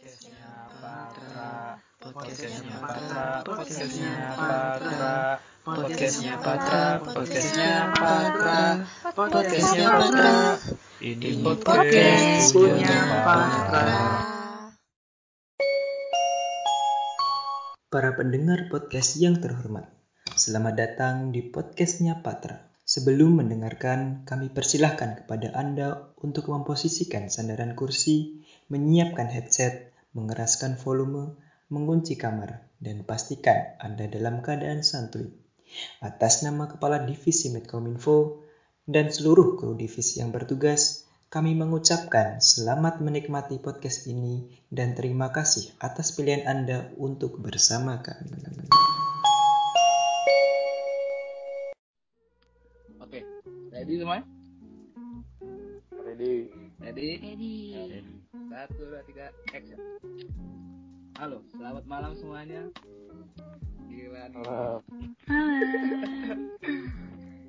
Podcastnya Patra, podcastnya Patra, podcastnya Patra, podcastnya Patra, podcastnya Patra, podcastnya Patra. Ini podcast punya Patra. Para pendengar podcast yang terhormat, selamat datang di podcastnya Patra. Sebelum mendengarkan, kami persilahkan kepada Anda untuk memposisikan sandaran kursi, menyiapkan headset, mengeraskan volume, mengunci kamar, dan pastikan Anda dalam keadaan santuy. Atas nama Kepala Divisi Medcominfo dan seluruh kru divisi yang bertugas, kami mengucapkan selamat menikmati podcast ini dan terima kasih atas pilihan Anda untuk bersama kami. Oke, ready semuanya? Ready. Ready? Ready. Satu, dua, tiga, action. Halo, selamat malam semuanya. Gila nih. Halo.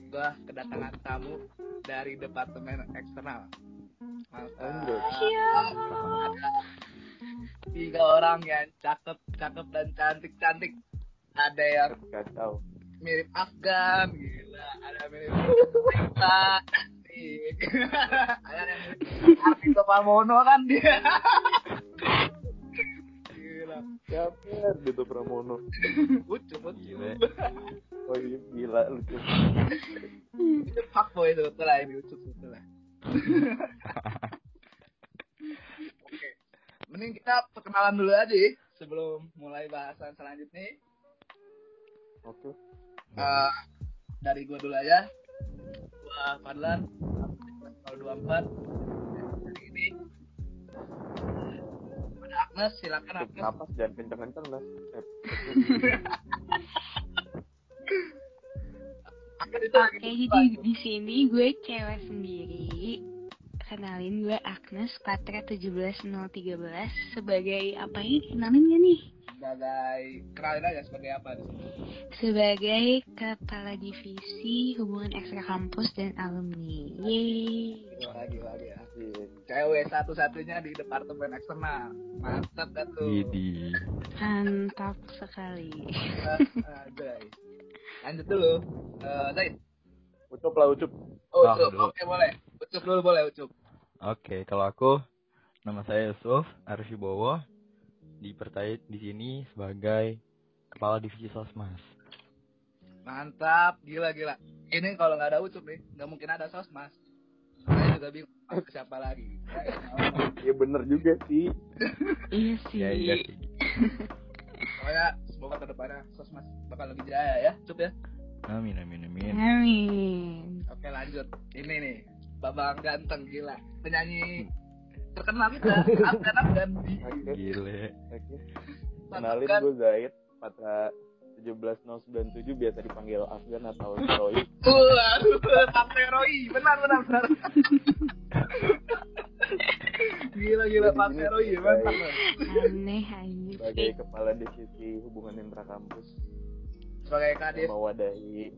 Gua kedatangan tamu dari departemen eksternal. Mantap. Ada tiga orang yang cakep, cakep dan cantik, cantik. Ada yang Kacau. mirip Afgan, gila. Ada yang mirip cantik. Ada yang mirip Ardhito Pramono kan dia. Gila. Siapa Dito Pramono? Lucu, lucu. Oh iya gila lucu. Itu fuckboy sebetulnya ini lucu sebetulnya. Oke. Mending kita perkenalan dulu aja ya, sebelum mulai bahasan selanjutnya. Oke. Eh, dari gua dulu aja. Gua Fadlan, 24. Hari ini ada Agnes, silakan Agnes. napas jangan kenceng-kenceng mas. Oke, jadi di sini gue cewek sendiri. Kenalin gue Agnes Patra 17013 sebagai apa ini? Kenalin gak nih? sebagai kenalin aja sebagai apa di sini. Sebagai Kepala Divisi Hubungan Ekstra Kampus dan Alumni. Yeay. Gila, gila, gila. Cewek satu-satunya di departemen eksternal. Mantap kan tuh. Widih. Mantap sekali. Guys. Lanjut dulu. Eh, Zaid. Ucup lah ucup. Oh, Ucup. dulu. Oke, boleh. Ucup dulu boleh, Ucup. Oke, kalau aku nama saya Yusuf Arfibowo dipercaya di sini sebagai kepala divisi sosmas. Mantap, gila gila. Ini kalau nggak ada Ucup nih, nggak mungkin ada sosmas. Juga bingung sama siapa lagi. Ya, Iya bener juga sih. Iya sih. Ya iya sih. Pokoknya semoga ke depannya sosmas bakal lebih jaya ya, Ucup ya. Amin amin amin. Amin. Oke lanjut. Ini nih, Babang ganteng gila. Penyanyi terkenal kita, Afgan Afgan. Gile. Oke. Kenalin gue Zaid. Patra 17097 biasa dipanggil Afgan atau Roy. Waduh, Pak Roy, benar benar benar. gila gila sini Roy, mantap. Aneh anjir. Sebagai kepala divisi hubungan intrakampus Sebagai kadis mewadahi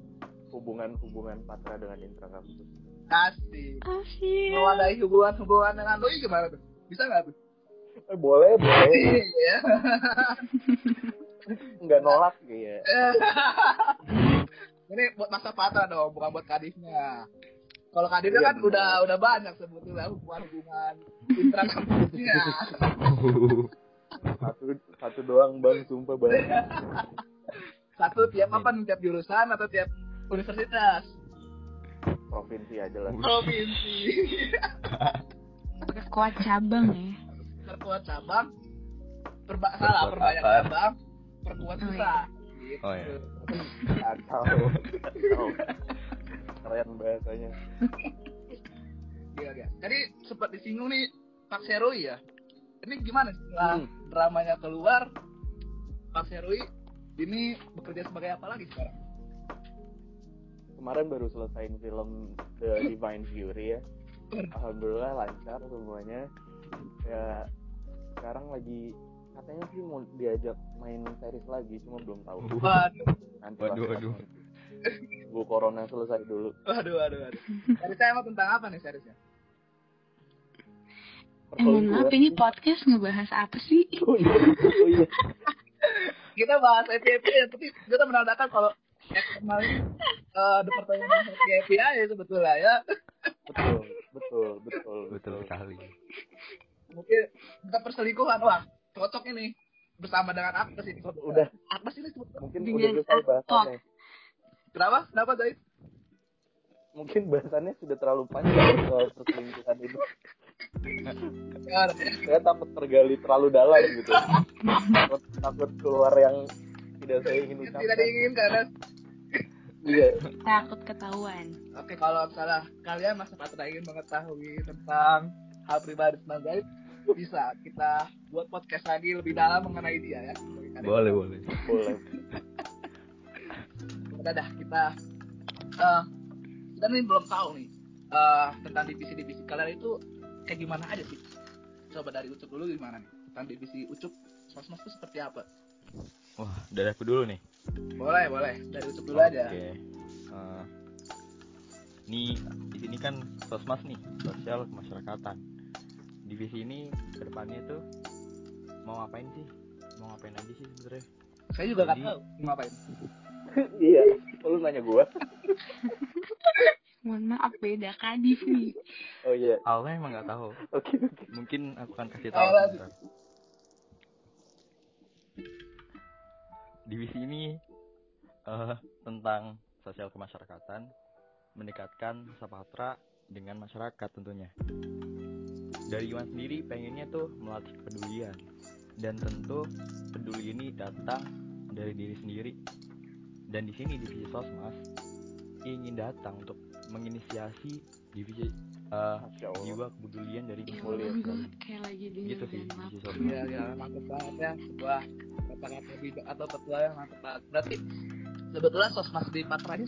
hubungan-hubungan Patra dengan intrakampus. kasih Asyik. mewadahi hubungan-hubungan dengan doi gimana tuh? Bisa nggak tuh? Eh, boleh, boleh. Iya. Nggak nolak ya. Ini buat masa patra dong, bukan buat kadisnya. Kalau kadisnya kan Iya, udah udah banyak sebetulnya hubungan-hubungan intrakampusnya. Satu, satu doang bang, sumpah bang. Satu tiap apa nih? Tiap jurusan atau tiap universitas? Provinsi aja lah. Provinsi. Perkuat cabang ya. Perkuat cabang. Perba salah, perbanyak cabang. Perkuat Oh, bisa. iya. Oh, iya. Atau, atau keren bahasanya. Gila, gila. Tadi sempat disinggung nih Pak Seroi ya. Ini gimana setelah Hmm. dramanya keluar Pak Seroi ini bekerja sebagai apa lagi sekarang? Kemarin baru selesaiin film The Divine Fury ya. Alhamdulillah lancar semuanya. Ya sekarang lagi katanya sih mau diajak main series lagi, cuma belum tahu. Waduh, Nanti Waduh, waduh. Bu corona selesai dulu. waduh, waduh, waduh. Ceritanya emang tentang apa nih seriesnya? Eh, mohon maaf ini podcast ngebahas apa sih? Oh iya, oh iya. Kita bahas FYP ya, tapi kita menandakan kalau eksternal ini eh departemen FYP ya sebetulnya ya. Betul, betul, betul, Betul sekali. Mungkin kita perselingkuhan wah cocok ini bersama dengan Agnes ini. Udah, Agnes ini sebetulnya. mungkin Dengan udah selesai aktor. bahasannya. Kenapa? Kenapa Zaid? Mungkin bahasannya sudah terlalu panjang soal perselingkuhan itu. Ya, Saya takut tergali terlalu dalam gitu. Takut, takut keluar yang tidak saya ingin ucapkan. tidak diinginkan ya. Iya, Takut ketahuan. Oke, kalau misalnya kalian masih patut ingin mengetahui tentang hal pribadi tentang Zaid, bisa kita buat podcast lagi lebih dalam mengenai dia ya. Boleh, boleh. boleh. Udah dah kita eh kita nih belum tahu nih eh tentang divisi-divisi kalian itu kayak gimana aja sih? Coba dari Ucup dulu gimana nih? Tentang divisi Ucup, mas-mas itu seperti apa? Wah, dari aku dulu nih. Boleh, boleh. Dari Ucup dulu aja. Oke. Eh, nih di sini kan sosmas nih, sosial kemasyarakatan. Divisi ini ke depannya tuh mau ngapain sih? Mau ngapain aja sih sebenarnya? Saya juga nggak tahu mau ngapain. iya, lu nanya gua. Mohon maaf beda kadif nih. Oh iya, Awalnya emang nggak tahu. oke oke. Mungkin aku akan kasih tahu. Sebentar. Divisi ini eh, tentang sosial kemasyarakatan, mendekatkan Sapatra dengan masyarakat tentunya. Dari Iwan sendiri pengennya tuh melatih kepedulian dan tentu peduli ini datang dari diri sendiri. Dan di sini divisi sosmas ingin datang untuk menginisiasi divisi Allah. jiwa kepedulian dari Ya lagi denger Gitu sih divisi sosmas. Iya, iya, mantap banget ya sebuah kata-kata bijak atau petua yang mantap banget. Berarti sebetulnya sosmas di Patra ini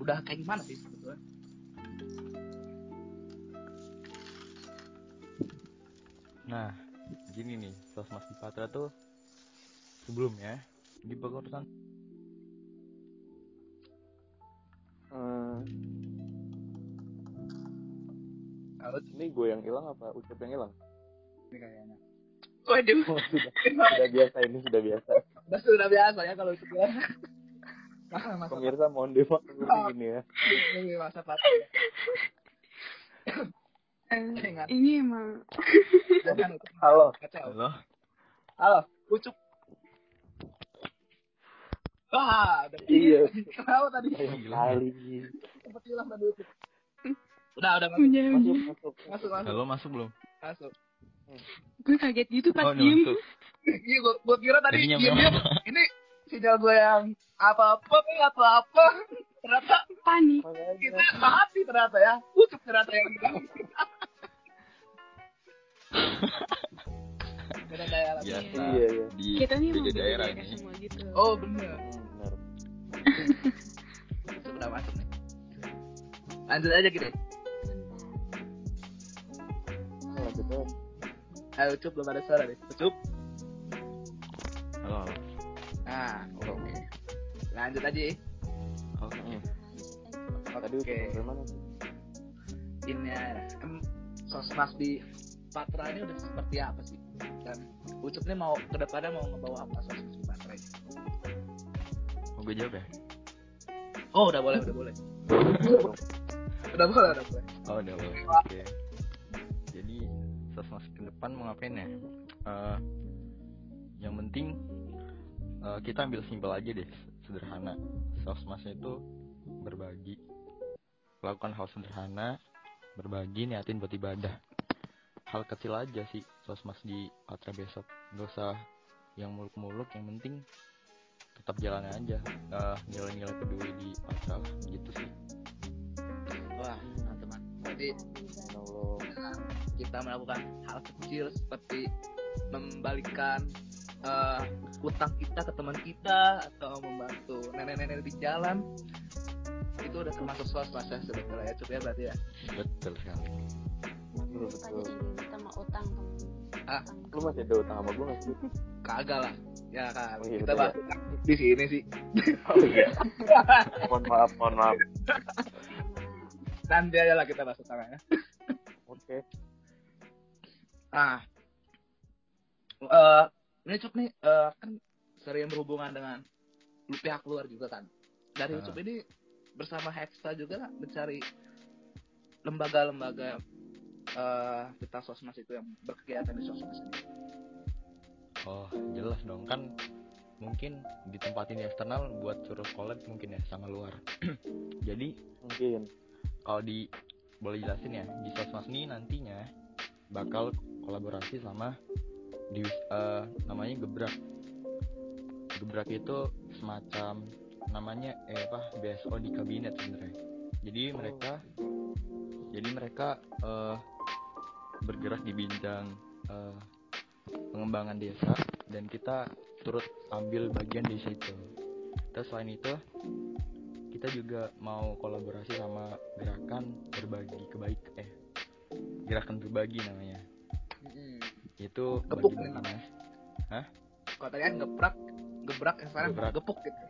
udah kayak gimana sih Nah, gini nih, Sosmas di Patra tuh sebelumnya di pengurusan Eh, Kalau ini gue yang hilang apa ucap yang hilang? ini kayaknya. Waduh. Oh, sudah, sudah biasa ini sudah biasa. Udah sudah biasa ya kalau itu ya. Masa masa Pemirsa mohon dimaklumi ini ya. ini masa Patra. Eh, Ingat. ini emang Jangan Halo. kacau. Halo, Halo, ucup. Wah, udah Iya. Kenapa tadi? Sayang sekali. Sempat hilang tadi ucup. Udah, udah masuk, Masuk masuk. masuk, masuk, halo masuk belum? masuk. gue kaget gitu pas Oh, diem. masuk. Iya, gua, gua kira tadi diam memang. Ini sinyal gue yang apa-apa, nih, atau apa. Ternyata Panik. kita mati ternyata ya. Ucup ternyata yang hilang. Beda daerah. Biasa. Iya, iya. Di Kita nih beda daerah ini. semua gitu. Oh, bener. Udah masuk nih. Lanjut aja gitu. Lanjutnya. Ayo Ucup, belum ada suara nih. Ucup. Halo, halo. Nah, oke. Lanjut aja. ya. Oke. Mana sih? Ini ya. Em, sosmas di Patra ini udah seperti apa sih? Dan Ucup nih mau ke depannya mau ngebawa apa sosmas di Patra ini? Mau gue jawab ya? Oh, udah boleh, udah boleh. Udah boleh, udah boleh. Oh, udah boleh. Oke. Jadi sosmas ke depan mau ngapain ya? Eh, yang penting eh, kita ambil simpel aja deh, sederhana. Sosmasnya itu berbagi, lakukan hal sederhana, berbagi, niatin buat ibadah. Hal kecil aja sih sosmas di Patra besok. Gak usah yang muluk-muluk, yang penting tetap jalan aja. Eh, nilai-nilai peduli di Patra gitu sih. Wah, teman-teman. Berarti dengan kita melakukan hal kecil seperti membalikan eh, utang kita ke teman kita atau membantu nenek-nenek di jalan itu udah termasuk sosmas ya sebetulnya ya Cup ya berarti ya Betul sekali. Betul, Tadi betul. kita mau utang temen. Ah. Utang. Lu masih ada utang sama gue nggak sih? kagak lah ya kan Oh, iya, kita udah bahas utang di sini sih Oh iya. mohon maaf, mohon maaf. nanti aja lah kita bahas utangnya Oke. Nah, eh ini Cup nih eh, kan sering berhubungan dengan pihak luar juga kan. Dari Ah. Cup ini bersama Hexa juga mencari lembaga-lembaga eh kita sosmas itu yang berkegiatan di sosmas ini. Oh jelas dong. Kan mungkin ditempatin di eksternal buat suruh collab mungkin ya sama luar. Jadi mungkin. kalau di boleh jelasin ya di sosmas ini nantinya bakal kolaborasi sama di eh, namanya gebrak. Gebrak itu semacam namanya eh apa BSO di kabinet sebenarnya. Jadi mereka jadi mereka eh, bergerak di bidang eh, pengembangan desa dan kita turut ambil bagian di situ terus selain itu kita juga mau kolaborasi sama gerakan berbagi kebaik eh gerakan berbagi namanya itu Gepuk nih namanya. nas- Kalau tadi kan gebrak, gebrak yang sekarang Gebrak. gepuk gitu.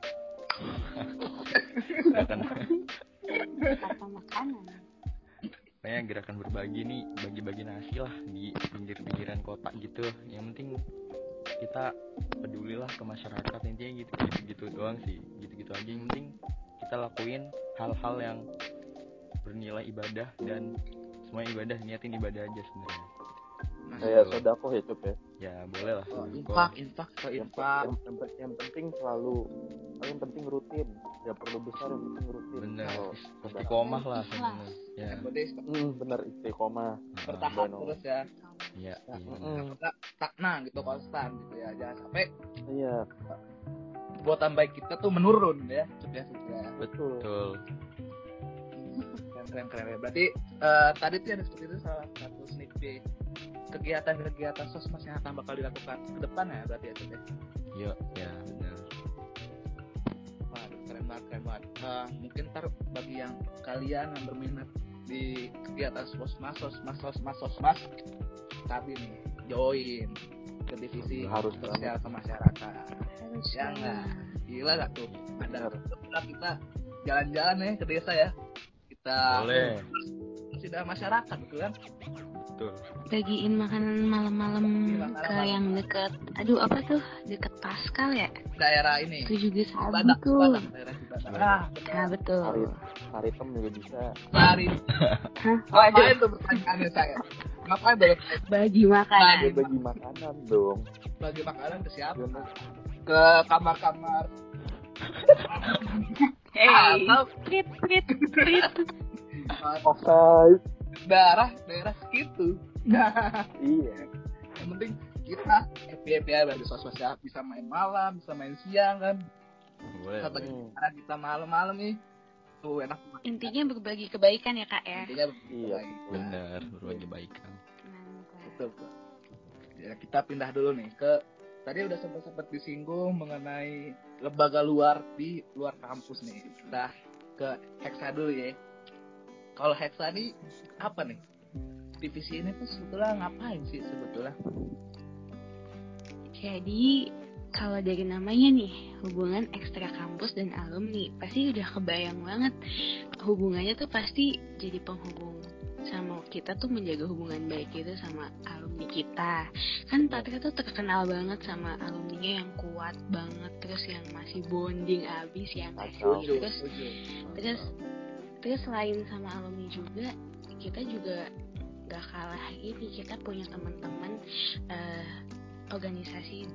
gerakan Kata makanan. Pokoknya gerakan berbagi nih bagi-bagi nasi lah di pinggir-pinggiran kota gitu. Yang penting kita pedulilah ke masyarakat intinya gitu gitu gitu doang sih. Gitu gitu aja. Yang penting kita lakuin hal-hal yang bernilai ibadah dan semua ibadah niatin ibadah aja sebenarnya kayak sodako ya Cup ya ya boleh lah Oh, infak, infak, yang, infak. yang, yang, yang penting selalu yang penting rutin nggak perlu besar yang penting rutin bener istiqomah lah ya Yang penting hmm, bener istiqomah Ah, bertahan terus ya. iya iya. Mm-mm. Nggak stagnan gitu konstan gitu ya. Jangan sampai iya buatan baik kita tuh menurun ya. Sudah sudah. betul betul Keren keren keren. ya. Berarti eh, tadi tuh yang seperti itu salah satu sneak peek kegiatan-kegiatan sosmas yang akan bakal dilakukan ke depan ya berarti ya ya. Iya, ya benar. Waduh, keren banget, keren banget. Eh, mungkin ntar bagi yang kalian yang berminat di kegiatan sosmas, sosmas, sosmas, sosmas, tapi nih join ke divisi Harus sosial ke masyarakat. Harus Ya nggak? banget. Gila gak tuh? Ada kita kita jalan-jalan ya ke desa ya. Kita Boleh. sudah masyarakat gitu kan. Betul. Bagiin makanan malam-malam Iya, ke malam. yang deket. Aduh apa tuh? Deket Pascal ya? Daerah ini. Itu juga sabi Badak, tuh. Badak, daerah Cibadak. Ah, Nah betul. hari hari tem juga bisa Hari. Hah? Ngapain tuh pertanyaannya saya? Ngapain bertanya Bagi makanan. dia bagi makanan dong bagi makanan ke siapa? Ke kamar-kamar Hey, atau prit prit prit. offside daerah daerah segitu. Nah, iya yang penting kita happy happy aja di sosmed ya. bisa main malam, bisa main siang kan. Boleh. Kita bagi Hmm. makanan kita malam-malam nih. Tuh enak banget. Intinya berbagi kebaikan ya kak ya. Intinya Iya. Benar, berbagi baikan. Mantap. Betul. betul. Ya, kita pindah dulu nih ke tadi udah sempat sempat disinggung mengenai lembaga luar di luar kampus nih. Kita ke Hexa dulu ya. Kalau Hexa ini apa nih? Divisi ini tuh sebetulnya ngapain sih sebetulnya? Jadi kalau dari namanya nih hubungan ekstra kampus dan alumni pasti udah kebayang banget hubungannya tuh pasti jadi penghubung sama kita tuh menjaga hubungan baik itu sama alumni kita kan Patra tuh terkenal banget sama alumninya yang kuat banget terus yang masih bonding abis yang. Setuju, terus terus terus selain sama alumni juga kita juga gak kalah ini kita punya teman-teman eh, organisasi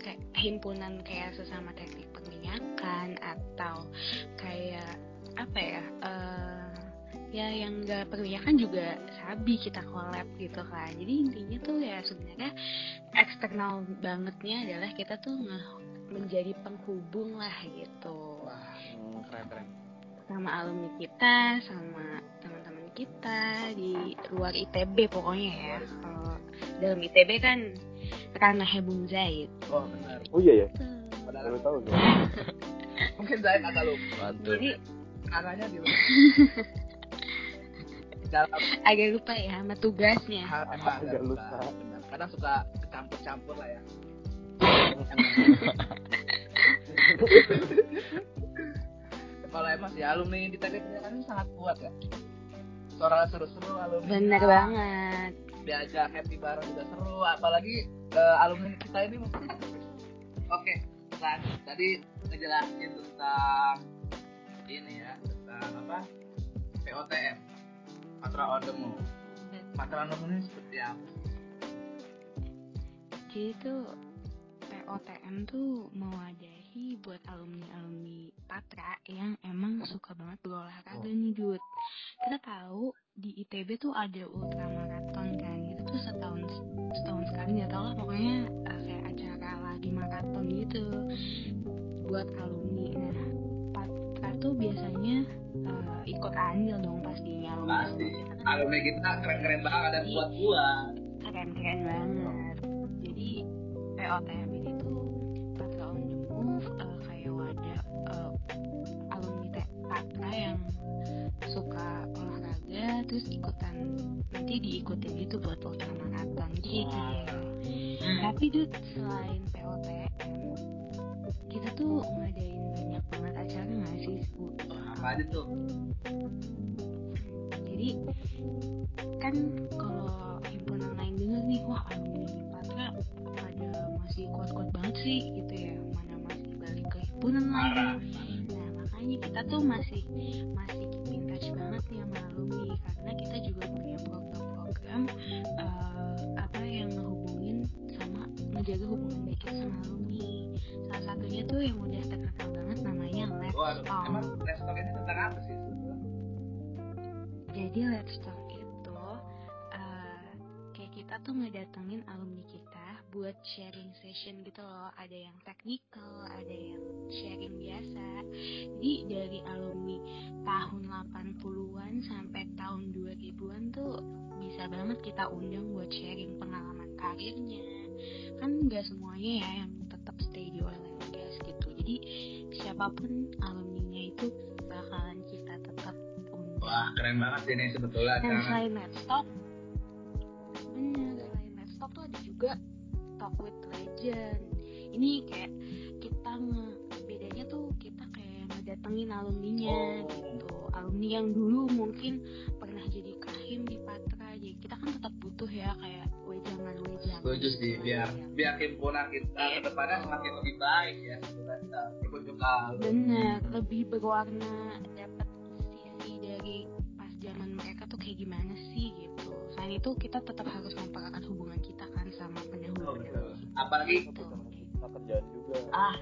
kayak himpunan kayak sesama teknik perminyakan atau kayak apa ya eh, ya yang gak perminyakan juga sabi kita collab gitu kan jadi intinya tuh ya sebenarnya eksternal bangetnya adalah kita tuh menjadi penghubung lah gitu Wah, keren keren. Sama alumni kita, sama teman-teman kita di luar ITB pokoknya ya. Kalau dalam ITB kan ranahnya Bung Zaid. Oh benar. oh iya ya Padahal baru tahu dong mungkin saya agak lupa. Jadi Caranya di dalam agak lupa ya sama tugasnya. emang Agak agak lupa. lupa. Benar. Kadang suka campur-campur lah ya. Kalau emang sih alumni di teknik perminyakan ini sangat kuat ya. Suara seru-seru alumni. Bener banget. diajak happy bareng juga seru. Apalagi uh, alumni kita ini oke lanjut tadi ngejelasin tentang ini ya tentang apa? POTM Patra on the Move Patra on the Move ini seperti apa? Jadi tuh POTM tuh mewadahi buat alumni-alumni Patra yang emang suka banget berolahraga oh. nih Jud. Kita tahu di ITB tuh ada ultramaraton kan, itu tuh setahun setahun sekali nggak tahu lah pokoknya uh, kayak acara lagi maraton gitu buat alumni. Nah Patra tuh biasanya uh, ikut andil dong pastinya alumni. Pasti. Kita alumni kita keren-keren banget ada buat-buat. Keren-keren banget. Jadi POTM tapi sampai tahun 2000-an tuh bisa banget kita undang buat sharing pengalaman karirnya. Kan nggak semuanya ya yang tetap stay di oil and gas gitu. Jadi siapa pun alumninya itu bakalan kita tetap undang. Wah keren banget ini sebetulnya dan selain Let's Talk bener selain Let's Talk tuh ada juga talk with legend. Ini kayak kita nge kayak ngedatengin alumninya gitu. Alumni yang dulu mungkin pernah jadi kahim di Patra. Jadi kita kan tetap butuh ya kayak wejangan wejangan setuju sih biar biar himpunan kita ke depannya semakin lebih baik ya kita bener lebih berwarna dapat sisi dari pas zaman mereka tuh kayak gimana sih gitu. Selain itu kita tetap harus mempererat hubungan kita kan sama pendahulu apalagi kita kerjaan juga. Ah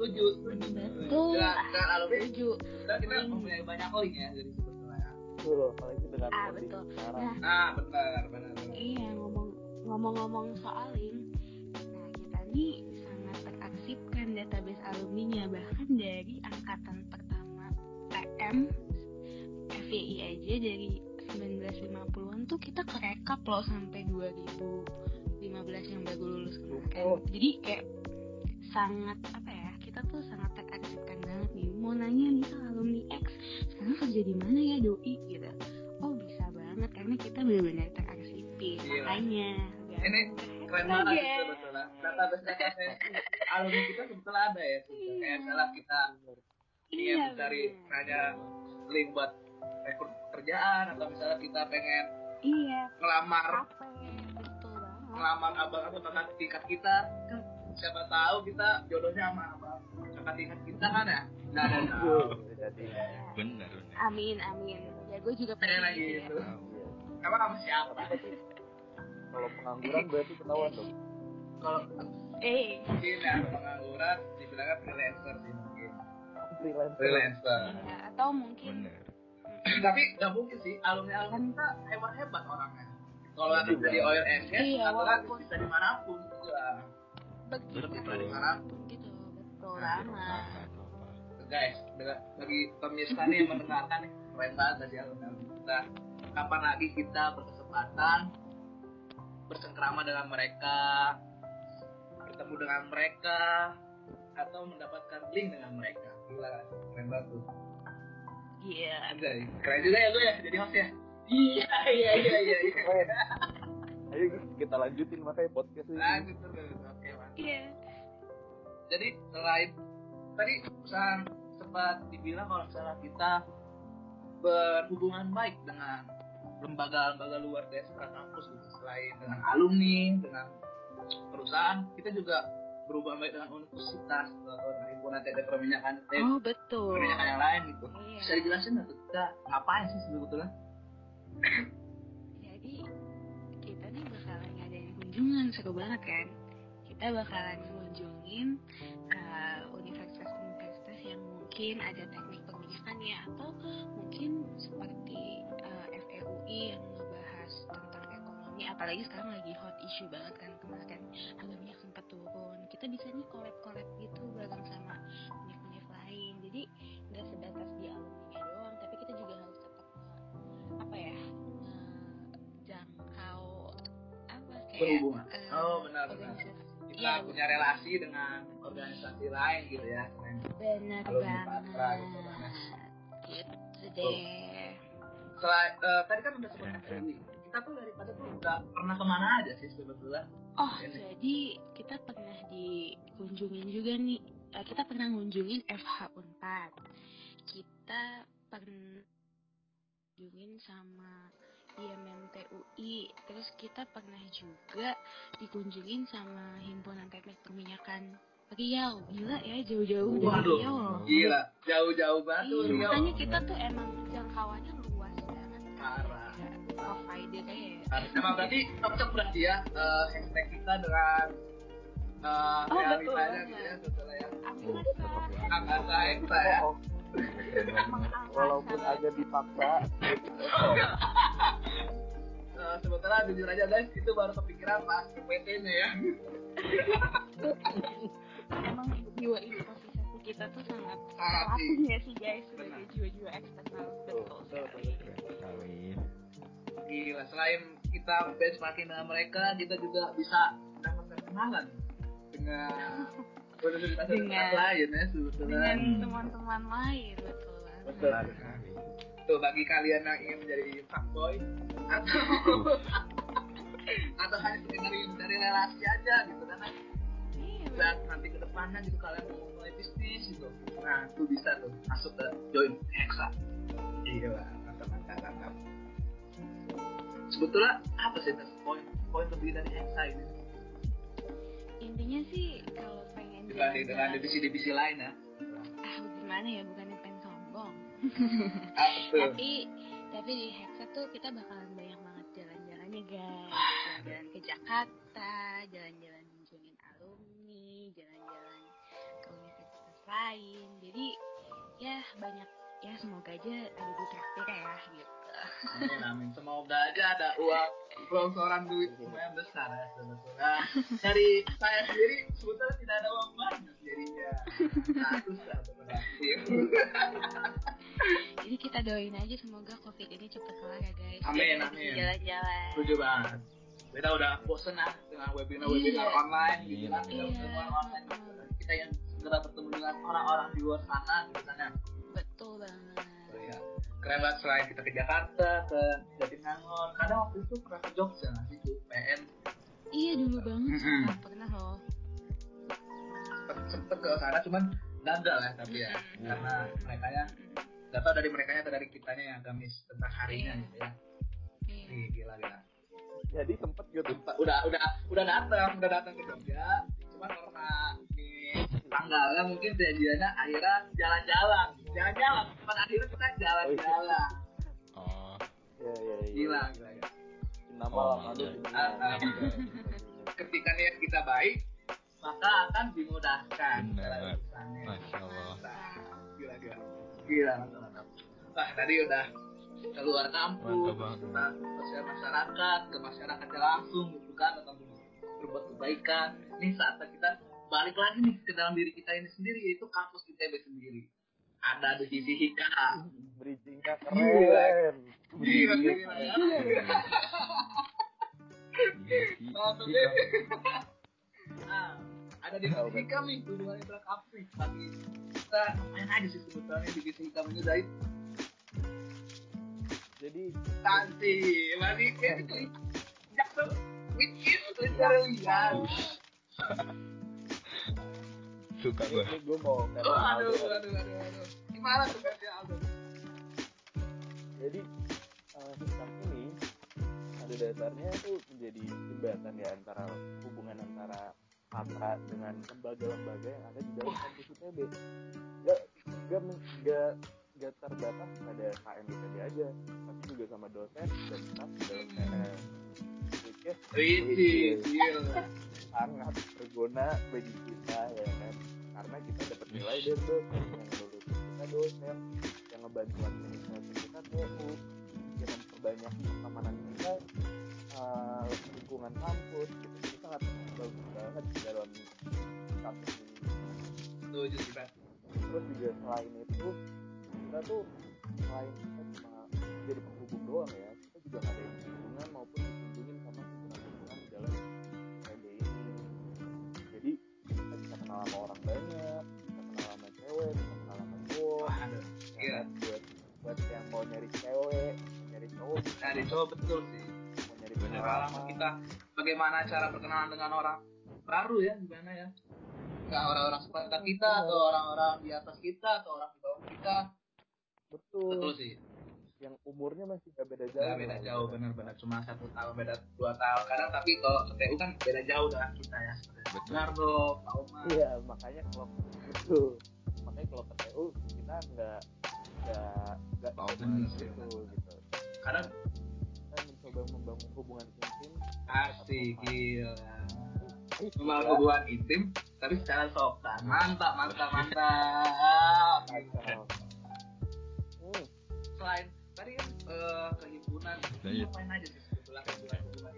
setuju setuju betul setuju. Kita kita mempunyai banyak link ya jadi sebetulnya betul apalagi dengan ah betul. nah, ah benar benar benar. Iya ngomong ngomong-ngomong soal link. Nah kita nih sangat teraksipkan database alumninya bahkan dari angkatan pertama TM FYI aja dari 1950-an tuh kita kerekap loh sampai 2015 yang baru lulus kemarin. Oh. Jadi kayak sangat apa ya kita tuh sangat teraksipkan banget nih mau nanya nih alumni X sekarang kerja di mana ya doi? Gitu. Oh bisa banget karena kita benar-benar teraksipi makanya. Ini keren banget ya. sebetulnya database database alumni kita sebetulnya ada ya sebetulnya. kayak salah kita ingin iya, mencari hanya link buat rekrut kerjaan atau misalnya kita pengen iya. ngelamar betul banget. ngelamar abang atau kakak tingkat kita. Kan siapa tahu kita jodohnya sama tingkat kita kan ya? Nggak ada. Tahu bener amin amin. Ya gue juga pengen lagi gitu emang sama siapa? Kalau pengangguran berarti ketahuan dong. Kalau eh. mungkin ya pengangguran dibilangnya freelancer sih mungkin. Freelancer. Freelancer. Ya, atau mungkin bener tapi nggak mungkin sih alumni alumni kita hebat hebat orangnya. Kalau ada di oil and gas iya, atau kan bisa di mana pun juga. Begitu bisa di mana pun. Gitu betul banget guys bagi pemirsa nih yang mendengarkan keren banget tadi kita kapan lagi kita berkesempatan bersengkrama dengan mereka bertemu dengan mereka atau mendapatkan link dengan mereka gila kan keren banget tuh Iya. Yeah. Keren juga ya gue ya jadi host ya. Iya iya iya iya. iya. Ayo kita lanjutin makanya podcast ini. Lanjut terus. Oke, Mas. Iya. Jadi selain tadi pesan sempat dibilang kalau misalnya kita berhubungan baik dengan lembaga-lembaga luar dari kampus gitu selain dengan alumni dengan perusahaan kita juga berubah baik dengan universitas atau dengan himpunan teknik perminyakan Oh betul. perminyakan yang lain gitu Iya. bisa dijelasin nggak kita ngapain sih sebetulnya Jadi kita nih bakalan ngadain kunjungan seru banget kan. Kita bakalan ngunjungin uh, universitas-universitas yang mungkin ada teknik perminyakannya atau mungkin seperti uh, FEUI yang ngebahas tentang ekonomi apalagi sekarang lagi hot issue banget kan kemarin harga minyak sempat turun. Kita bisa nih collab-collab gitu bareng sama univ-univ lain. Jadi nggak sebatas di alumni doang tapi kita juga harus tetap apa ya jangkau apa kayak berhubungan. eh, oh benar benar kita Iya, punya relasi dengan organisasi lain gitu ya benar banget. Patra gitu gitu deh. Selain eh, tadi kan udah sebut FPI kita tuh daripada tuh udah pernah ke mana aja sih sebetulnya. Oh, Ini. jadi kita pernah dikunjungin juga nih. eh, kita pernah ngunjungin FH Unpad. Kita pernah dikunjungin sama IMMTUI. Terus kita pernah juga dikunjungin sama Himpunan Teknik Perminyakan Riau. Gila ya, jauh-jauh dari Waduh. Riau. loh. gila jauh-jauh banget Iya, makanya kita tuh emang jangkauannya luas banget. Parah. Kayak Providernya ya. Emang berarti cocok berarti ya eh, hashtag kita dengan eh, Oh, realitanya betul gitu ya banget. sebetulnya ya. Angkasa. Eksa ya. Walaupun agak dipaksa Eh, sebetulnya jujur aja guys, itu baru kepikiran pas PT-nya ya. emang jiwa improvisasi kita tuh sangat sih. ya sih guys sebagai jiwa-jiwa eksternal betul sekali. Gila, selain kita benchmarking dengan mereka, kita juga bisa mendapatkan kenalan dengan Dengan- lain ya sebetulnya. dengan teman-teman lain betul Betul. Sekali. Tuh bagi kalian yang ingin menjadi fuckboy atau atau hanya sekedar mencari relasi aja gitu kan. Iya, dan nanti ke depannya gitu kalian mau mulai bisnis gitu. Nah tuh bisa tuh masuk ke join hexa. Gila mantap mantap mantap. Sebetulnya apa sih poin poin lebih dari hexa ini? Intinya sih kalau pengen dengan jalan-jalan- divisi-divisi lain ya. Ah gimana ya bukannya tapi tapi di Hexa tuh kita bakalan banyak banget jalan-jalannya guys jalan-jalan ke Jakarta jalan-jalan kunjungin alumni jalan-jalan ke universitas lain jadi ya banyak ya semoga aja ada di traktir ya gitu Amin, amin. Semoga aja ada uang longsoran duit lumayan besar ya sebetulnya. Dari saya sendiri sebetulnya tidak ada uang banyak jadinya. Nah, susah. jadi kita doain aja semoga covid ini cepet kelar ya guys Amin, amin. jalan-jalan Setuju banget. Kita udah bosen lah dengan webinar-webinar Iya. online gitu kan. Kita Iya. ketemu online. Kita yang segera bertemu dengan orang-orang di luar sana gitu kan ya. betul banget Oh, iya. Keren banget selain kita ke Jakarta, ke Jatinangor. Kadang waktu itu pernah ke Jogja nggak sih PN iya dulu banget pernah loh sempet, sempet ke sana cuman gagal ya tapi ya. Mm-mm. karena mereka nya nggak tahu dari mereka atau dari kitanya yang gamis tentang harinya Iya. gitu ya. Iya. Ih, gila gila. Jadi sempet gitu. Udah udah udah datang udah datang ke Jogja. Cuman karena di tanggalnya mungkin janjiannya akhirnya jalan-jalan. Jalan-jalan cuman akhirnya kita jalan-jalan. Oh, ya ya ya gila gila, gila. nama Oh, iya. Ah, ah. ketika niat kita baik maka akan dimudahkan Benar. Masya Allah. Nah, gila gila gila mantap tadi udah keluar sosial masyarakat ke masyarakatnya langsung gitu kan atau berbuat kebaikan ini saatnya kita balik lagi nih ke dalam diri kita ini sendiri yaitu kampus ITB sendiri ada di sisi Hika bridgingnya Gila. keren Gila, Bridgingnya gila, keren. gila. Iya ada di divisi Hika nih hubungannya kampus nih bagi kita main aja sih sebetulnya divisi Hika menyudahi jadi Tanti, lagi kayak gitu. Jakso, weekend, lihat. Suka ini, gue. ini gue mau Oh, aduh, aduh, aduh, aduh. Gimana tuh versi Aldo? jadi uh, sistem ini pada dasarnya itu menjadi jembatan ya antara hubungan antara Patra dengan lembaga-lembaga yang ada di dalam kampus ITB gak gak gak gak terbatas pada KM ITB aja. Tapi juga sama dosen dan staff di dalam KM Wih, gila. sangat berguna bagi kita ya kan? Karena kita dapat nilai dari dosen yang lulus kita dosen yang ngebantu administrasi kita TU yang memperbanyak pertemanan kita eh, lingkungan kampus gitu sangat bagus banget di dalam kampus ini Setuju sih, Pak. terus juga selain itu kita tuh selain kita cuma jadi penghubung doang ya kita juga ngadain hubungan maupun dikunjungin sama himpunan-himpunan di dalam PB ini jadi kita bisa kenal sama orang banyak bisa kenal sama cewek bisa kenal sama cowok ya Iya. kan? buat buat yang mau nyari cewek nyari cowok Dari cowok betul sih. mau nyari Pengalaman pengalaman kita bagaimana cara berkenalan dengan orang baru ya gimana ya? Nggak orang-orang sekitar kita atau orang-orang di atas kita atau orang di bawah kita. Betul, betul sih. Yang umurnya masih gak beda jauh. nggak beda jauh benar-benar. Cuma satu tahun beda dua tahun. Kadang tapi kalau ke TU kan beda jauh dengan kita ya. Seperti Betul. Nardo, Pak Umar. Iya, makanya kalau itu makanya kalau ke TU kita nggak nggak nggak Tahu gitu gitu. kadang Mencoba membangun hubungan intim. asik gila cuma gila. hubungan intim tapi secara sopan mantap mantap mantap. Hmm, selain tadi kan eh, kehimpunan Nah, iya. ngapain aja sih sebetulnya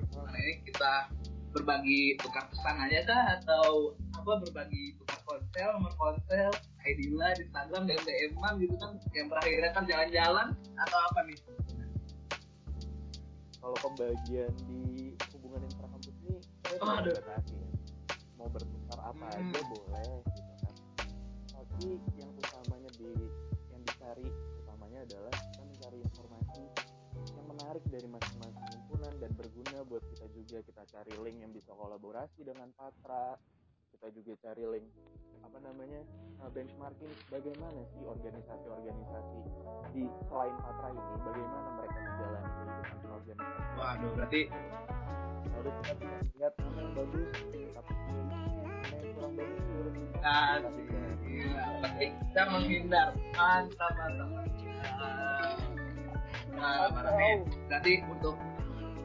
hubungan ini kita berbagi tukar pesan aja kah atau apa berbagi tukar ponsel nomor ponsel ID line Instagram dan DM an gitu kan yang berakhirnya kan jalan-jalan atau apa nih kalau pembagian di hubungan intrakampus ini saya Oh, aduh. ya. Mau bertukar apa Hmm. aja boleh gitu kan. Tapi yang utamanya di yang dicari utamanya adalah kita mencari informasi yang menarik dari masing-masing himpunan dan berguna buat kita juga kita cari link yang bisa kolaborasi dengan Patra kita juga cari link apa namanya uh, benchmarking bagaimana sih organisasi-organisasi di selain Patra ini bagaimana mereka menjalani kehidupan berorganisasi waduh berarti lalu kita bisa mana yang bagus tapi kurang bagus organisasi nah bisa gila. Berarti kita menghindar. Mantap mantap. Mantap nah berarti untuk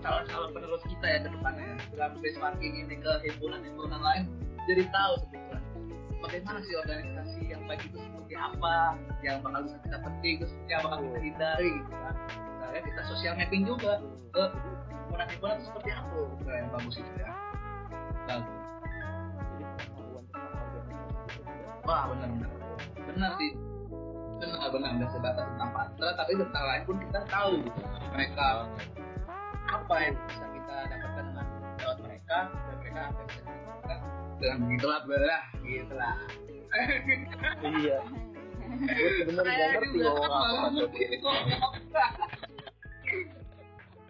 calon-calon penerus kita ya ke depannya ya, dalam benchmarking ini ke himpunan-himpunan lain jadi tahu sebetulnya. Bagaimana sih organisasi yang baik itu seperti apa yang bakal bisa kita petik terus yang bakal kita hindari gitu kan. Nah, ya, kita sosial mapping juga. Ke himpunan-himpunan itu seperti apa? Nah, yang bagus itu ya. Bagus wah benar benar. Benar sih. Benar benar. Nggak sebatas tentang patra tapi tentang lain pun kita tahu gitu. Mereka apa yang bisa kita dapatkan dengan lewat mereka dan mereka apa yang bisa kita dengan begitulah belah gitulah iya. Gue sebenarnya nggak ngerti apa ngerti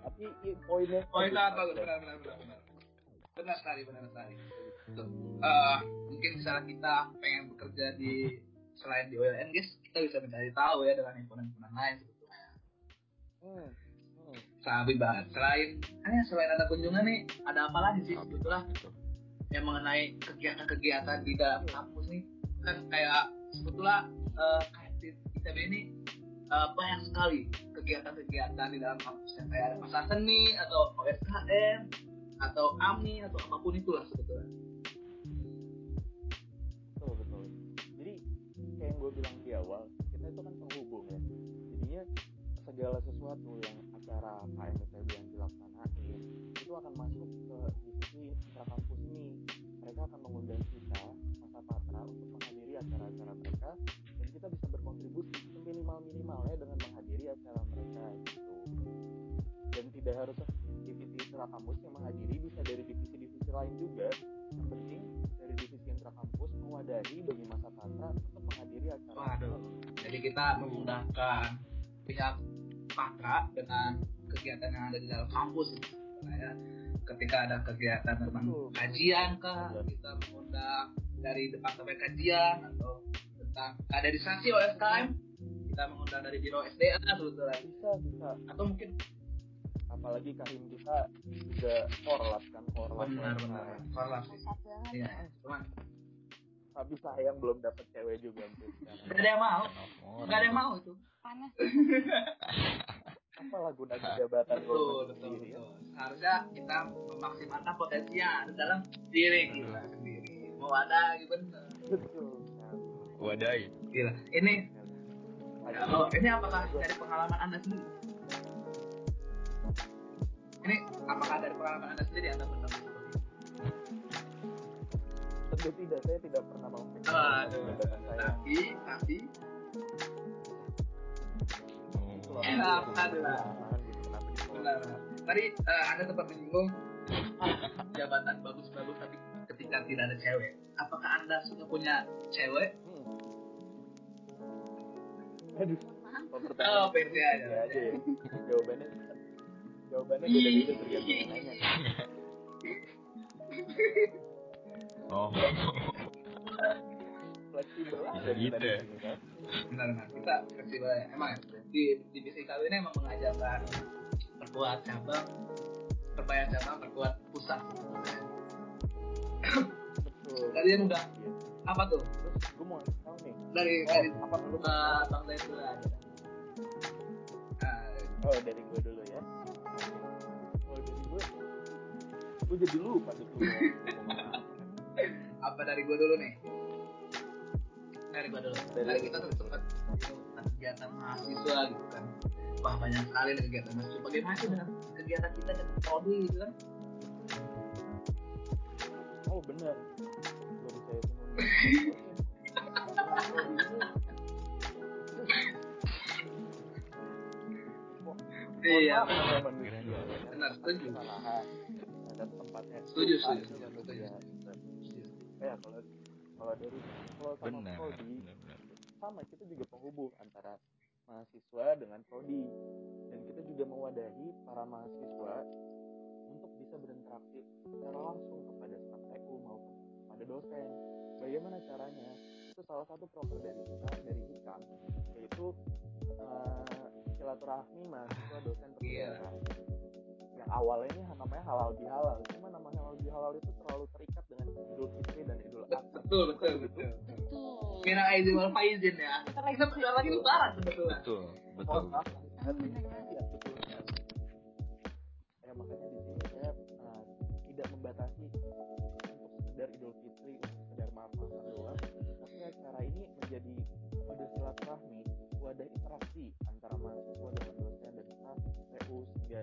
tapi i- poinnya itu apa? Benar benar benar benar. Sekali benar sekali Tuh. Eh, mungkin misalnya kita pengen bekerja di selain di OLN guys kita bisa mencari tahu ya dengan himpunan-himpunan lain sebetulnya. Hmm. Hmm. sabi banget. Selain hanya selain ada kunjungan nih ada apa lagi sih? Sebetulnya Yang mengenai kegiatan-kegiatan di dalam kampus nih kan kayak sebetulnya eh, kayak di ITB ini eh, banyak sekali kegiatan-kegiatan di dalam kampus yang kayak ada pasar seni atau OSKM atau AMI atau apa pun itulah sebetulnya. Betul betul. Jadi kayak yang gue bilang di awal kita itu kan penghubung ya. Jadinya segala sesuatu yang acara KMITB yang dilaksanain itu akan masuk ke divisi intrakampus ini mereka akan mengundang kita masa patra untuk menghadiri acara-acara mereka dan kita bisa berkontribusi minimal minimalnya dengan menghadiri acara mereka gitu dan tidak harus divisi intrakampus yang menghadiri bisa dari divisi-divisi lain juga yang penting dari divisi intrakampus mewadahi bagi masa patra untuk menghadiri acara Waduh. jadi kita memudahkan pihak Patra dengan kegiatan yang ada di dalam kampus gitu. Ketika ada kegiatan memang Betul. kajian kah kita mengundang dari departemen kajian atau tentang kaderisasi OSKM kita mengundang dari biro SDA sebetulnya bisa bisa. Atau mungkin apalagi kahim kita juga korlap kan korlap benar benar. Korlap sih. Iya cuman tapi sayang belum dapet cewek juga gak ada yang mau. Gak ada yang mau itu. Panas. apalah guna jabatan betul betul sendiri? ya. betul. Harusnya kita memaksimalkan potensi yang ada dalam diri kita sendiri. Mau ada gitu betul. Wadai gila. Ini ada oh, ini apakah dari pengalaman anda sendiri? Ini apakah dari pengalaman anda sendiri anda bertemu itu tentu tidak saya tidak pernah mau Aduh, tapi tapi Kalau Enak, gitu, benar tadi eh, anda sempat menyinggung jabatan bagus-bagus tapi ketika tidak ada cewek apakah anda sudah punya cewek? Hmm. aduh. Pertanyaan Oh, pede aja. pede aja ya. jawabannya jawabannya beda-beda tergantung yang nanya. Oh fleksibel Bisa aja kita gitu di ya. benar benar. Kita fleksibel ya emang ya, di divisi kali ini emang mengajarkan perkuat cabang perbanyak cabang perkuat pusat. Betul. Kalian udah Iya. apa tuh? Terus gue mau tau nih. Dari oh dari apa lu uh, bang Zaid dulu aja. Ah, oh dari gue dulu ya? Kalau dari gue gue jadi lupa tuh apa apa dari gua dulu nih dari gua dulu Dari kita tuh sempat kegiatan mahasiswa gitu kan wah banyak sekali nih kegiatan mahasiswa bagaimana sih dengan kegiatan kita dengan prodi gitu kan oh benar baru saya Iya, benar. Setuju. Kesalahan. Ada tempatnya. Setuju, setuju. Ya kalau kalau dari kalau sama benar prodi benar benar sama kita juga penghubung antara mahasiswa dengan prodi dan kita juga mewadahi para mahasiswa untuk bisa berinteraksi secara langsung kepada staf TU maupun pada dosen. Bagaimana caranya? Itu salah satu proker dari kita dari Hikam yaitu eh, silaturahmi mahasiswa dosen Iya. perkuliahan. Yang awalnya ini namanya halal bihalal, cuma nama halal bihalal itu terlalu terikat dengan Idul Fitri dan Idul Adha. betul betul betul Mira Aizin wal Faizin ya. Kita lagi bentar lagi lebaran sebetulnya. Betul betul. Betul sekali. Ya, makanya di sini saya uh, tidak membatasi untuk sekedar Idul Fitri, untuk sekedar maaf-maafan doang, tapi acara ini menjadi wadah silaturahmi, wadah interaksi antara mahasiswa dengan dosen dan staf TU sehingga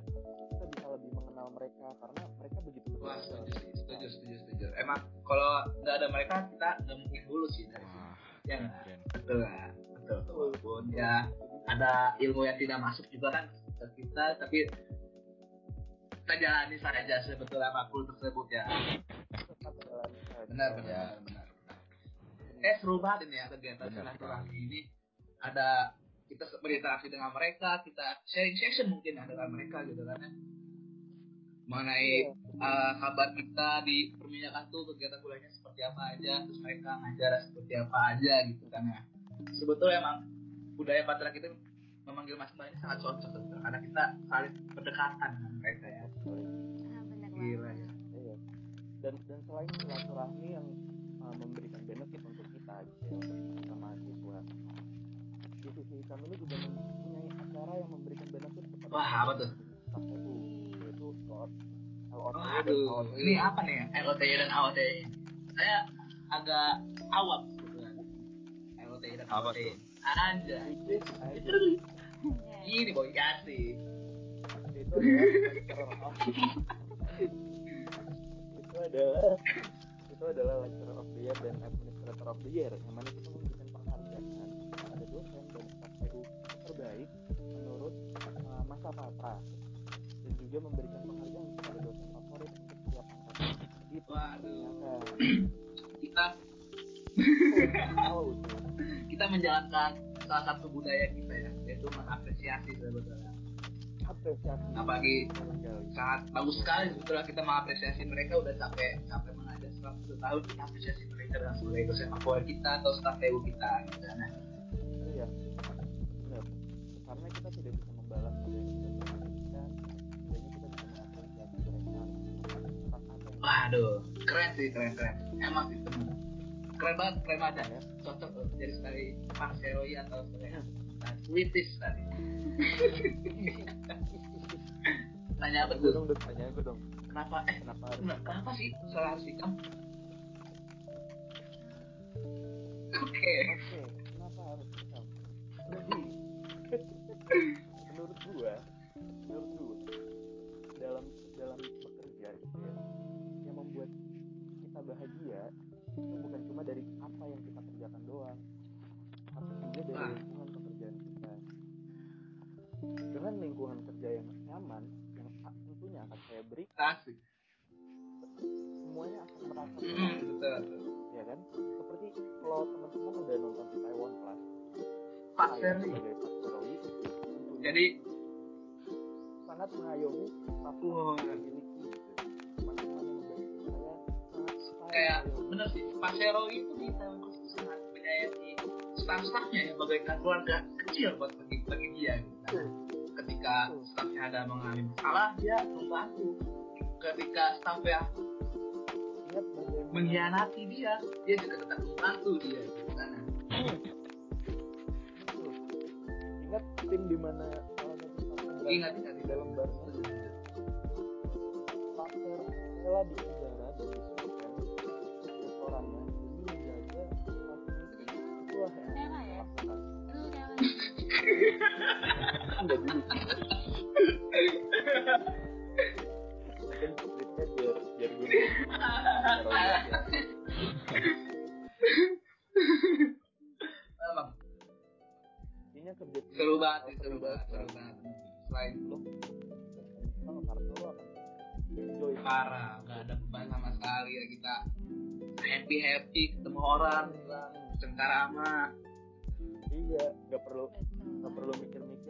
mereka karena mereka begitu wah setuju sih setuju setuju setuju. Emang kalau nggak ada mereka kita nggak mungkin dulu sih dari sini. Ya keren betul lah betul betul. Walaupun ya ada ilmu yang tidak masuk juga kan ke kita tapi kita jalani saja sebetulnya makhluk tersebut ya. Benar benar Ya. benar, eh seru banget ini ya kegiatan silaturahmi ini. Ada kita berinteraksi dengan mereka kita sharing session mungkin ya dengan mereka gitu kan ya mengenai uh, kabar kita di perminyakan tuh kegiatan kuliahnya seperti apa aja terus mereka ngajar seperti apa aja gitu kan ya. Sebetulnya emang budaya patra kita memanggil mas mbak ini sangat cocok sebetulnya karena kita saling berdekatan dengan mereka ya. Ah, gila banget. ya. Iya. Dan dan selain silaturahmi yang uh, memberikan benefit untuk kita gitu ya, untuk kita mahasiswa, di sisi kami ini juga mempunyai acara yang memberikan benefit kepada Wah, apa tuh? LOT dan Waduh, AOT. ini apa nih ya? LOTY dan AOTY? Saya agak awam sebetulnya. LOTY dan Apa AOTY. tuh? Anda. Which is, uh, Itu Ya. ini boy kasih. itu adalah itu adalah itu adalah lecturer of the year dan administrator of the year yang mana kita memberikan penghargaan kepada dosen dan staf TU terbaik menurut uh, masa patra dan juga memberikan penghargaan Waduh. Kita kita menjalankan salah satu budaya kita ya, yaitu mengapresiasi sebetulnya. apresiasi Apalagi sangat bagus sekali sebetulnya kita mengapresiasi mereka udah capek capek mengajar selama satu tahun kita apresiasi mereka dengan sebagai dosen favorit kita atau staf TU kita gitu kan. iya benar karena kita tidak bisa membalas waduh keren sih keren keren. Emang temen keren banget keren banget ya. Cocok loh jadi sekali parseroi atau sebagai Witis tadi. Tanya apa tuh? Dong tanya gue dong. Kenapa? Eh kenapa kenapa, kenapa sih soal harus hitam? Oke. Oke kenapa harus hitam tapi juga dari Ah. lingkungan pekerjaan kita. Dengan lingkungan kerja yang nyaman yang tentunya akan saya beri asik. semuanya akan merasa tenang betul ya kan? Seperti kalau teman-teman udah nonton di Taiwan Plus Pak tentunya jadi sangat mengayomi apa Wah. yang saya miliki gitu. teman-teman yang membantu saya kayak bener sih Pak itu di tahun khusus sangat menyayangi staff-staffnya ya bagaikan keluarga kecil buat bagi, bagi dia. Gitu. Ketika staffnya ada mengalami masalah dia membantu. Ketika staffnya ingat bagaimana mengkhianati dia dia juga tetap membantu dia. Gitu. Ingat tim di mana ingat ingat di dalam barnya faktor rela di penjara dan enggak dulu mungkin skripnya biar biar gue emang intinya kerja seru banget sih seru banget seru banget. Selain lo. Enjoy parah nggak ada beban sama sekali ya kita. Happy happy ketemu orang bilang cengkarama iya nggak perlu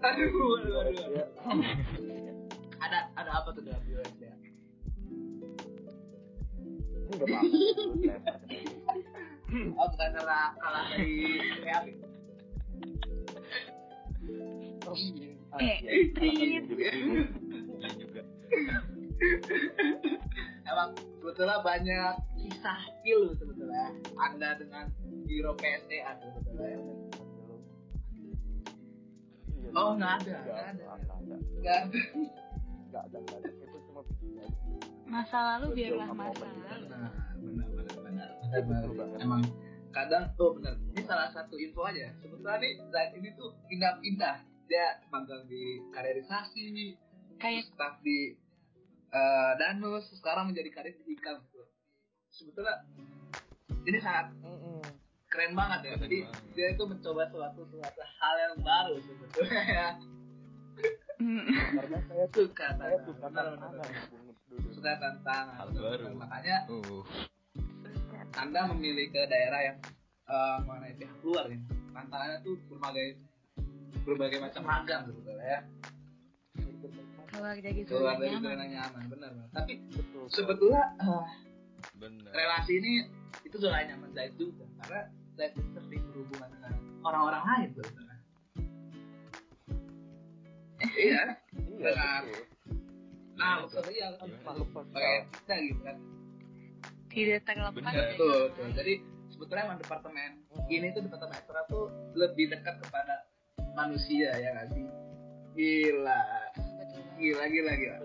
Aduh, aduh, aduh, ya ada ada apa tuh dalam US ya ini nggak apa-apa oh bukan karena kalah dari Real. Oh iya Ah, Eh, iya. Juga Iya juga. Emang sebetulnya banyak kisah skill sebetulnya. Anda dengan hero PSDA sebetulnya Oh, nggak ada, nggak ada. nggak ada. Nggak ada. Nggak ada itu cuma Masa lalu biarlah masa lalu. benar benar benar emang kadang tuh benar. Ini salah satu info aja. Sebetulnya nih saat ini tuh pindah-pindah dia magang di kaderisasi Kayak staff di eh, Danus sekarang menjadi karir di Ikam gitu. sebetulnya ini sangat Mm-mm. Keren banget ya. Jadi banget. dia itu mencoba suatu suatu hal yang baru sebetulnya ya. Hmm. karena saya suka saya tantangan. suka tantangan. suka tantangan. Hal baru. makanya uh. Anda memilih ke daerah yang eh, mengenai pihak luar ya tantangannya tuh berbagai berbagai macam magang sebetulnya ya. Keluar dari keluar zona dari nyaman. zona nyaman benar tapi betul. sebetulnya eh, bener relasi ini itu zona nyaman Zaid juga. Karena Itu sering berhubungan dengan orang-orang lain sebetulnya iya. Iya Benar. betul. Nah maksudnya yang makhluk sosial kita gitu kan? Tidak terlepas betul lain. jadi sebetulnya emang departemen ini tuh departemen ekstra tuh lebih dekat kepada manusia ya nggak sih? Gila. Gila gila gila.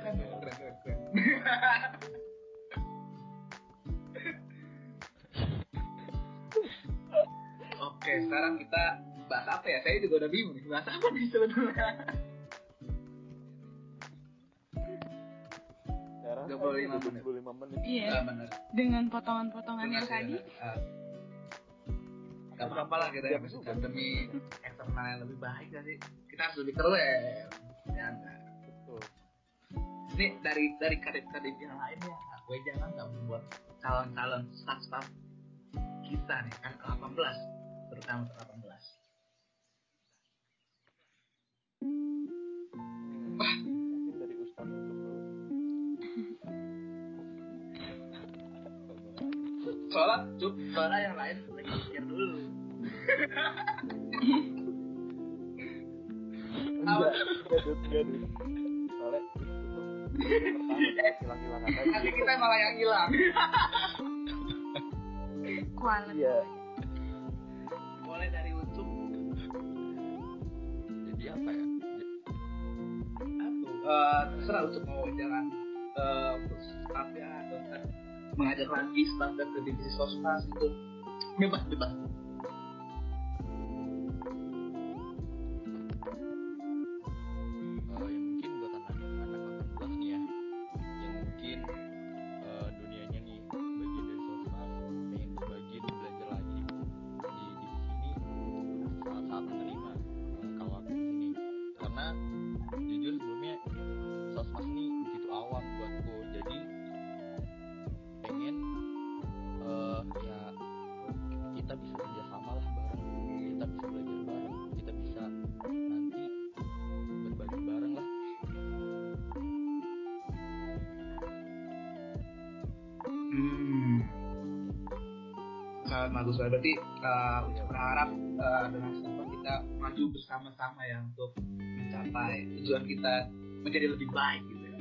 Keren keren keren, Oke, sekarang kita bahas apa ya? Saya juga udah bingung nih. Bahas apa nih sebenarnya? sekarang 25 udah menit. 25 menit Iya. Ah, benar. Dengan potongan-potongan yang tadi. Ah. Gak apa-apa lah kita bisa demi eksternal yang lebih baik gak sih? Kita harus lebih keren. Ya, enggak. betul Ini dari dari kadip-kadip yang lain ya, gue jangan nggak membuat calon-calon staff-staff kita nih kan ke 18 terutama ke 18 mungkin dari Ustaz. Dulu soalnya cuk. Soalnya yang lain lagi mikir dulu. Enggak soalnya nanti kita malah yang hilang. Kualat. iya terserah Ucup mau jangan eh staff ya atau ntar mengajak lagi staff ke divisi sosmas itu bebas bebas tujuan kita menjadi lebih baik gitu ya.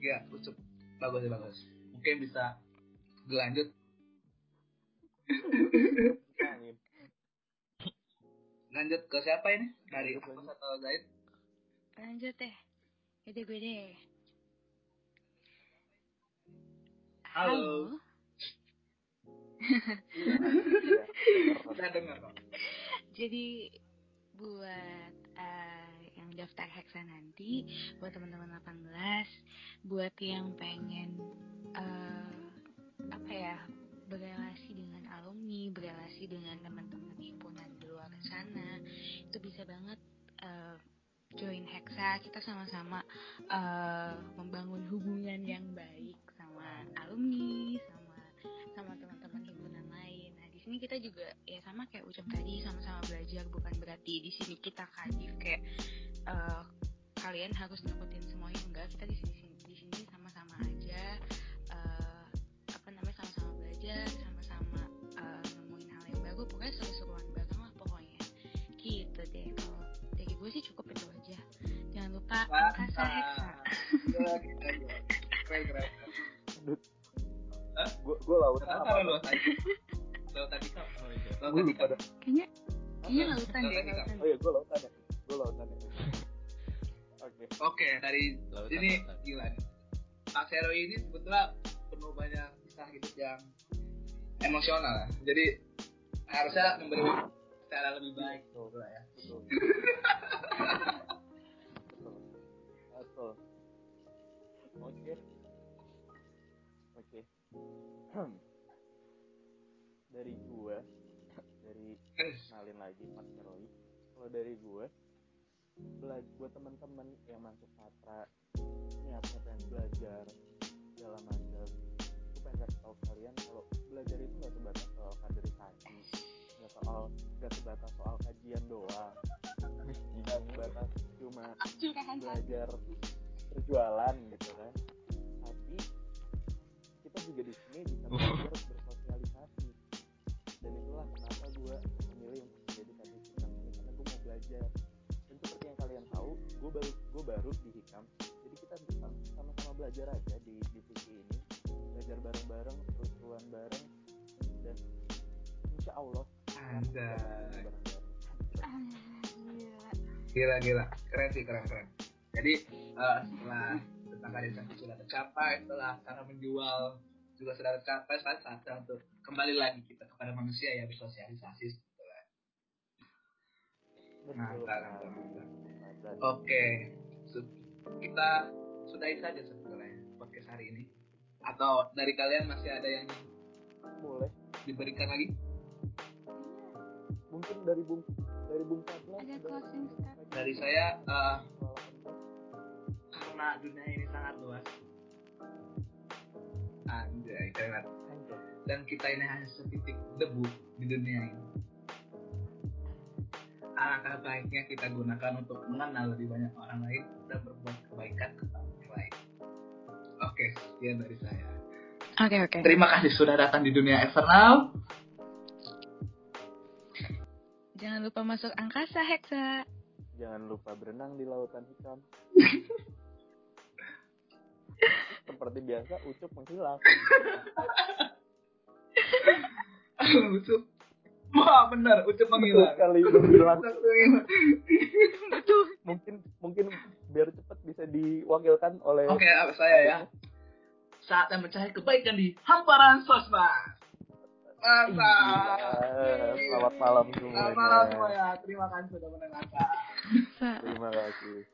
ya, Ucup bagus ya bagus. Mungkin bisa dilanjut lanjut ke siapa ini? Dari Ucup atau Zaid? Lanjut deh. Itu gue deh. Halo. Iya, Kita dengar kok. Jadi buat eh, yang daftar Hexa nanti, buat teman-teman 18, buat yang pengen eh, apa ya berrelasi dengan alumni, berrelasi dengan teman-teman himpunan di luar sana, itu bisa banget eh, join Hexa. Kita sama-sama eh, membangun hubungan yang baik sama alumni, sama sini kita juga ya sama kayak ucap tadi sama-sama belajar bukan berarti di sini kita kadif kayak eh, kalian harus ngikutin semuanya enggak. Kita di sini di sini sama-sama aja eh, apa namanya sama-sama belajar, sama-sama eh, nemuin hal yang baru. Pokoknya seru-seruan bareng lah pokoknya. Gitu deh. Kalau dari gue sih cukup itu aja. Jangan lupa. Keren, keren. gue gue Kenapa apa lo kan? oh iya. Lo gue tadi lupa dah. Kayaknya kayaknya lautan deh, Lautan, oh iya gue lautan ya. Gue lautan ya. Oke. Oke, dari Lautan, ini lautan. gila nih. Pak Sero ini sebetulnya penuh banyak kisah hidup yang emosional. Ya. Jadi harusnya memberi secara lebih baik. Lah ya. betul betul. Betul. Oke. Oke kenalin lagi Mas Roy. Kalau dari gue belajar buat teman-teman yang masuk patra niatnya pengen belajar segala macam gue pengen kasih tahu kalian kalau belajar itu nggak sebatas soal kaderisasi nggak soal nggak sebatas soal kajian doang. Nggak sebatas cuma belajar berjualan gitu kan. Tapi kita juga di sini bisa belajar bersosialisasi. Dan itulah kenapa gue belajar. Dan seperti yang kalian tahu gue baru gue baru di hikam. Jadi kita bisa sama-sama belajar aja di divisi ini. Belajar bareng-bareng terus-terusan bareng dan insya Allah bareng-bareng Gila gila, keren sih keren keren. Jadi eh, setelah tentang kaderisasi sudah tercapai, setelah cara menjual juga sudah tercapai, sekarang saatnya untuk kembali lagi kita kepada manusia ya bersosialisasi Mantap, Oke, Su- kita sudahi saja sebetulnya podcast hari ini. Atau dari kalian masih ada yang boleh diberikan lagi? mungkin dari bung dari bung Fadlan Ada closing statement. Dari saya, eh, apa? karena dunia ini sangat luas. Anjay, keren. Dan kita ini hanya setitik debu di dunia ini. Alangkah baiknya kita gunakan untuk mengenal lebih banyak orang lain dan berbuat kebaikan kepada yang lain. Oke, sekian dari saya. Oke oke. Terima kasih sudah datang di dunia Evernal. Jangan lupa masuk angkasa Hexa. jangan lupa berenang di lautan hitam seperti biasa ucup menghilang Ucup. Wah benar, Ucup Betul menghilang. sekali menghilang mungkin mungkin biar cepat bisa diwakilkan oleh Oke, saya ya. Saatnya mencari kebaikan di hamparan sosmed. Mantap. Iya, selamat malam semuanya Selamat malam semuanya. Terima kasih sudah mendengarkan. Terima kasih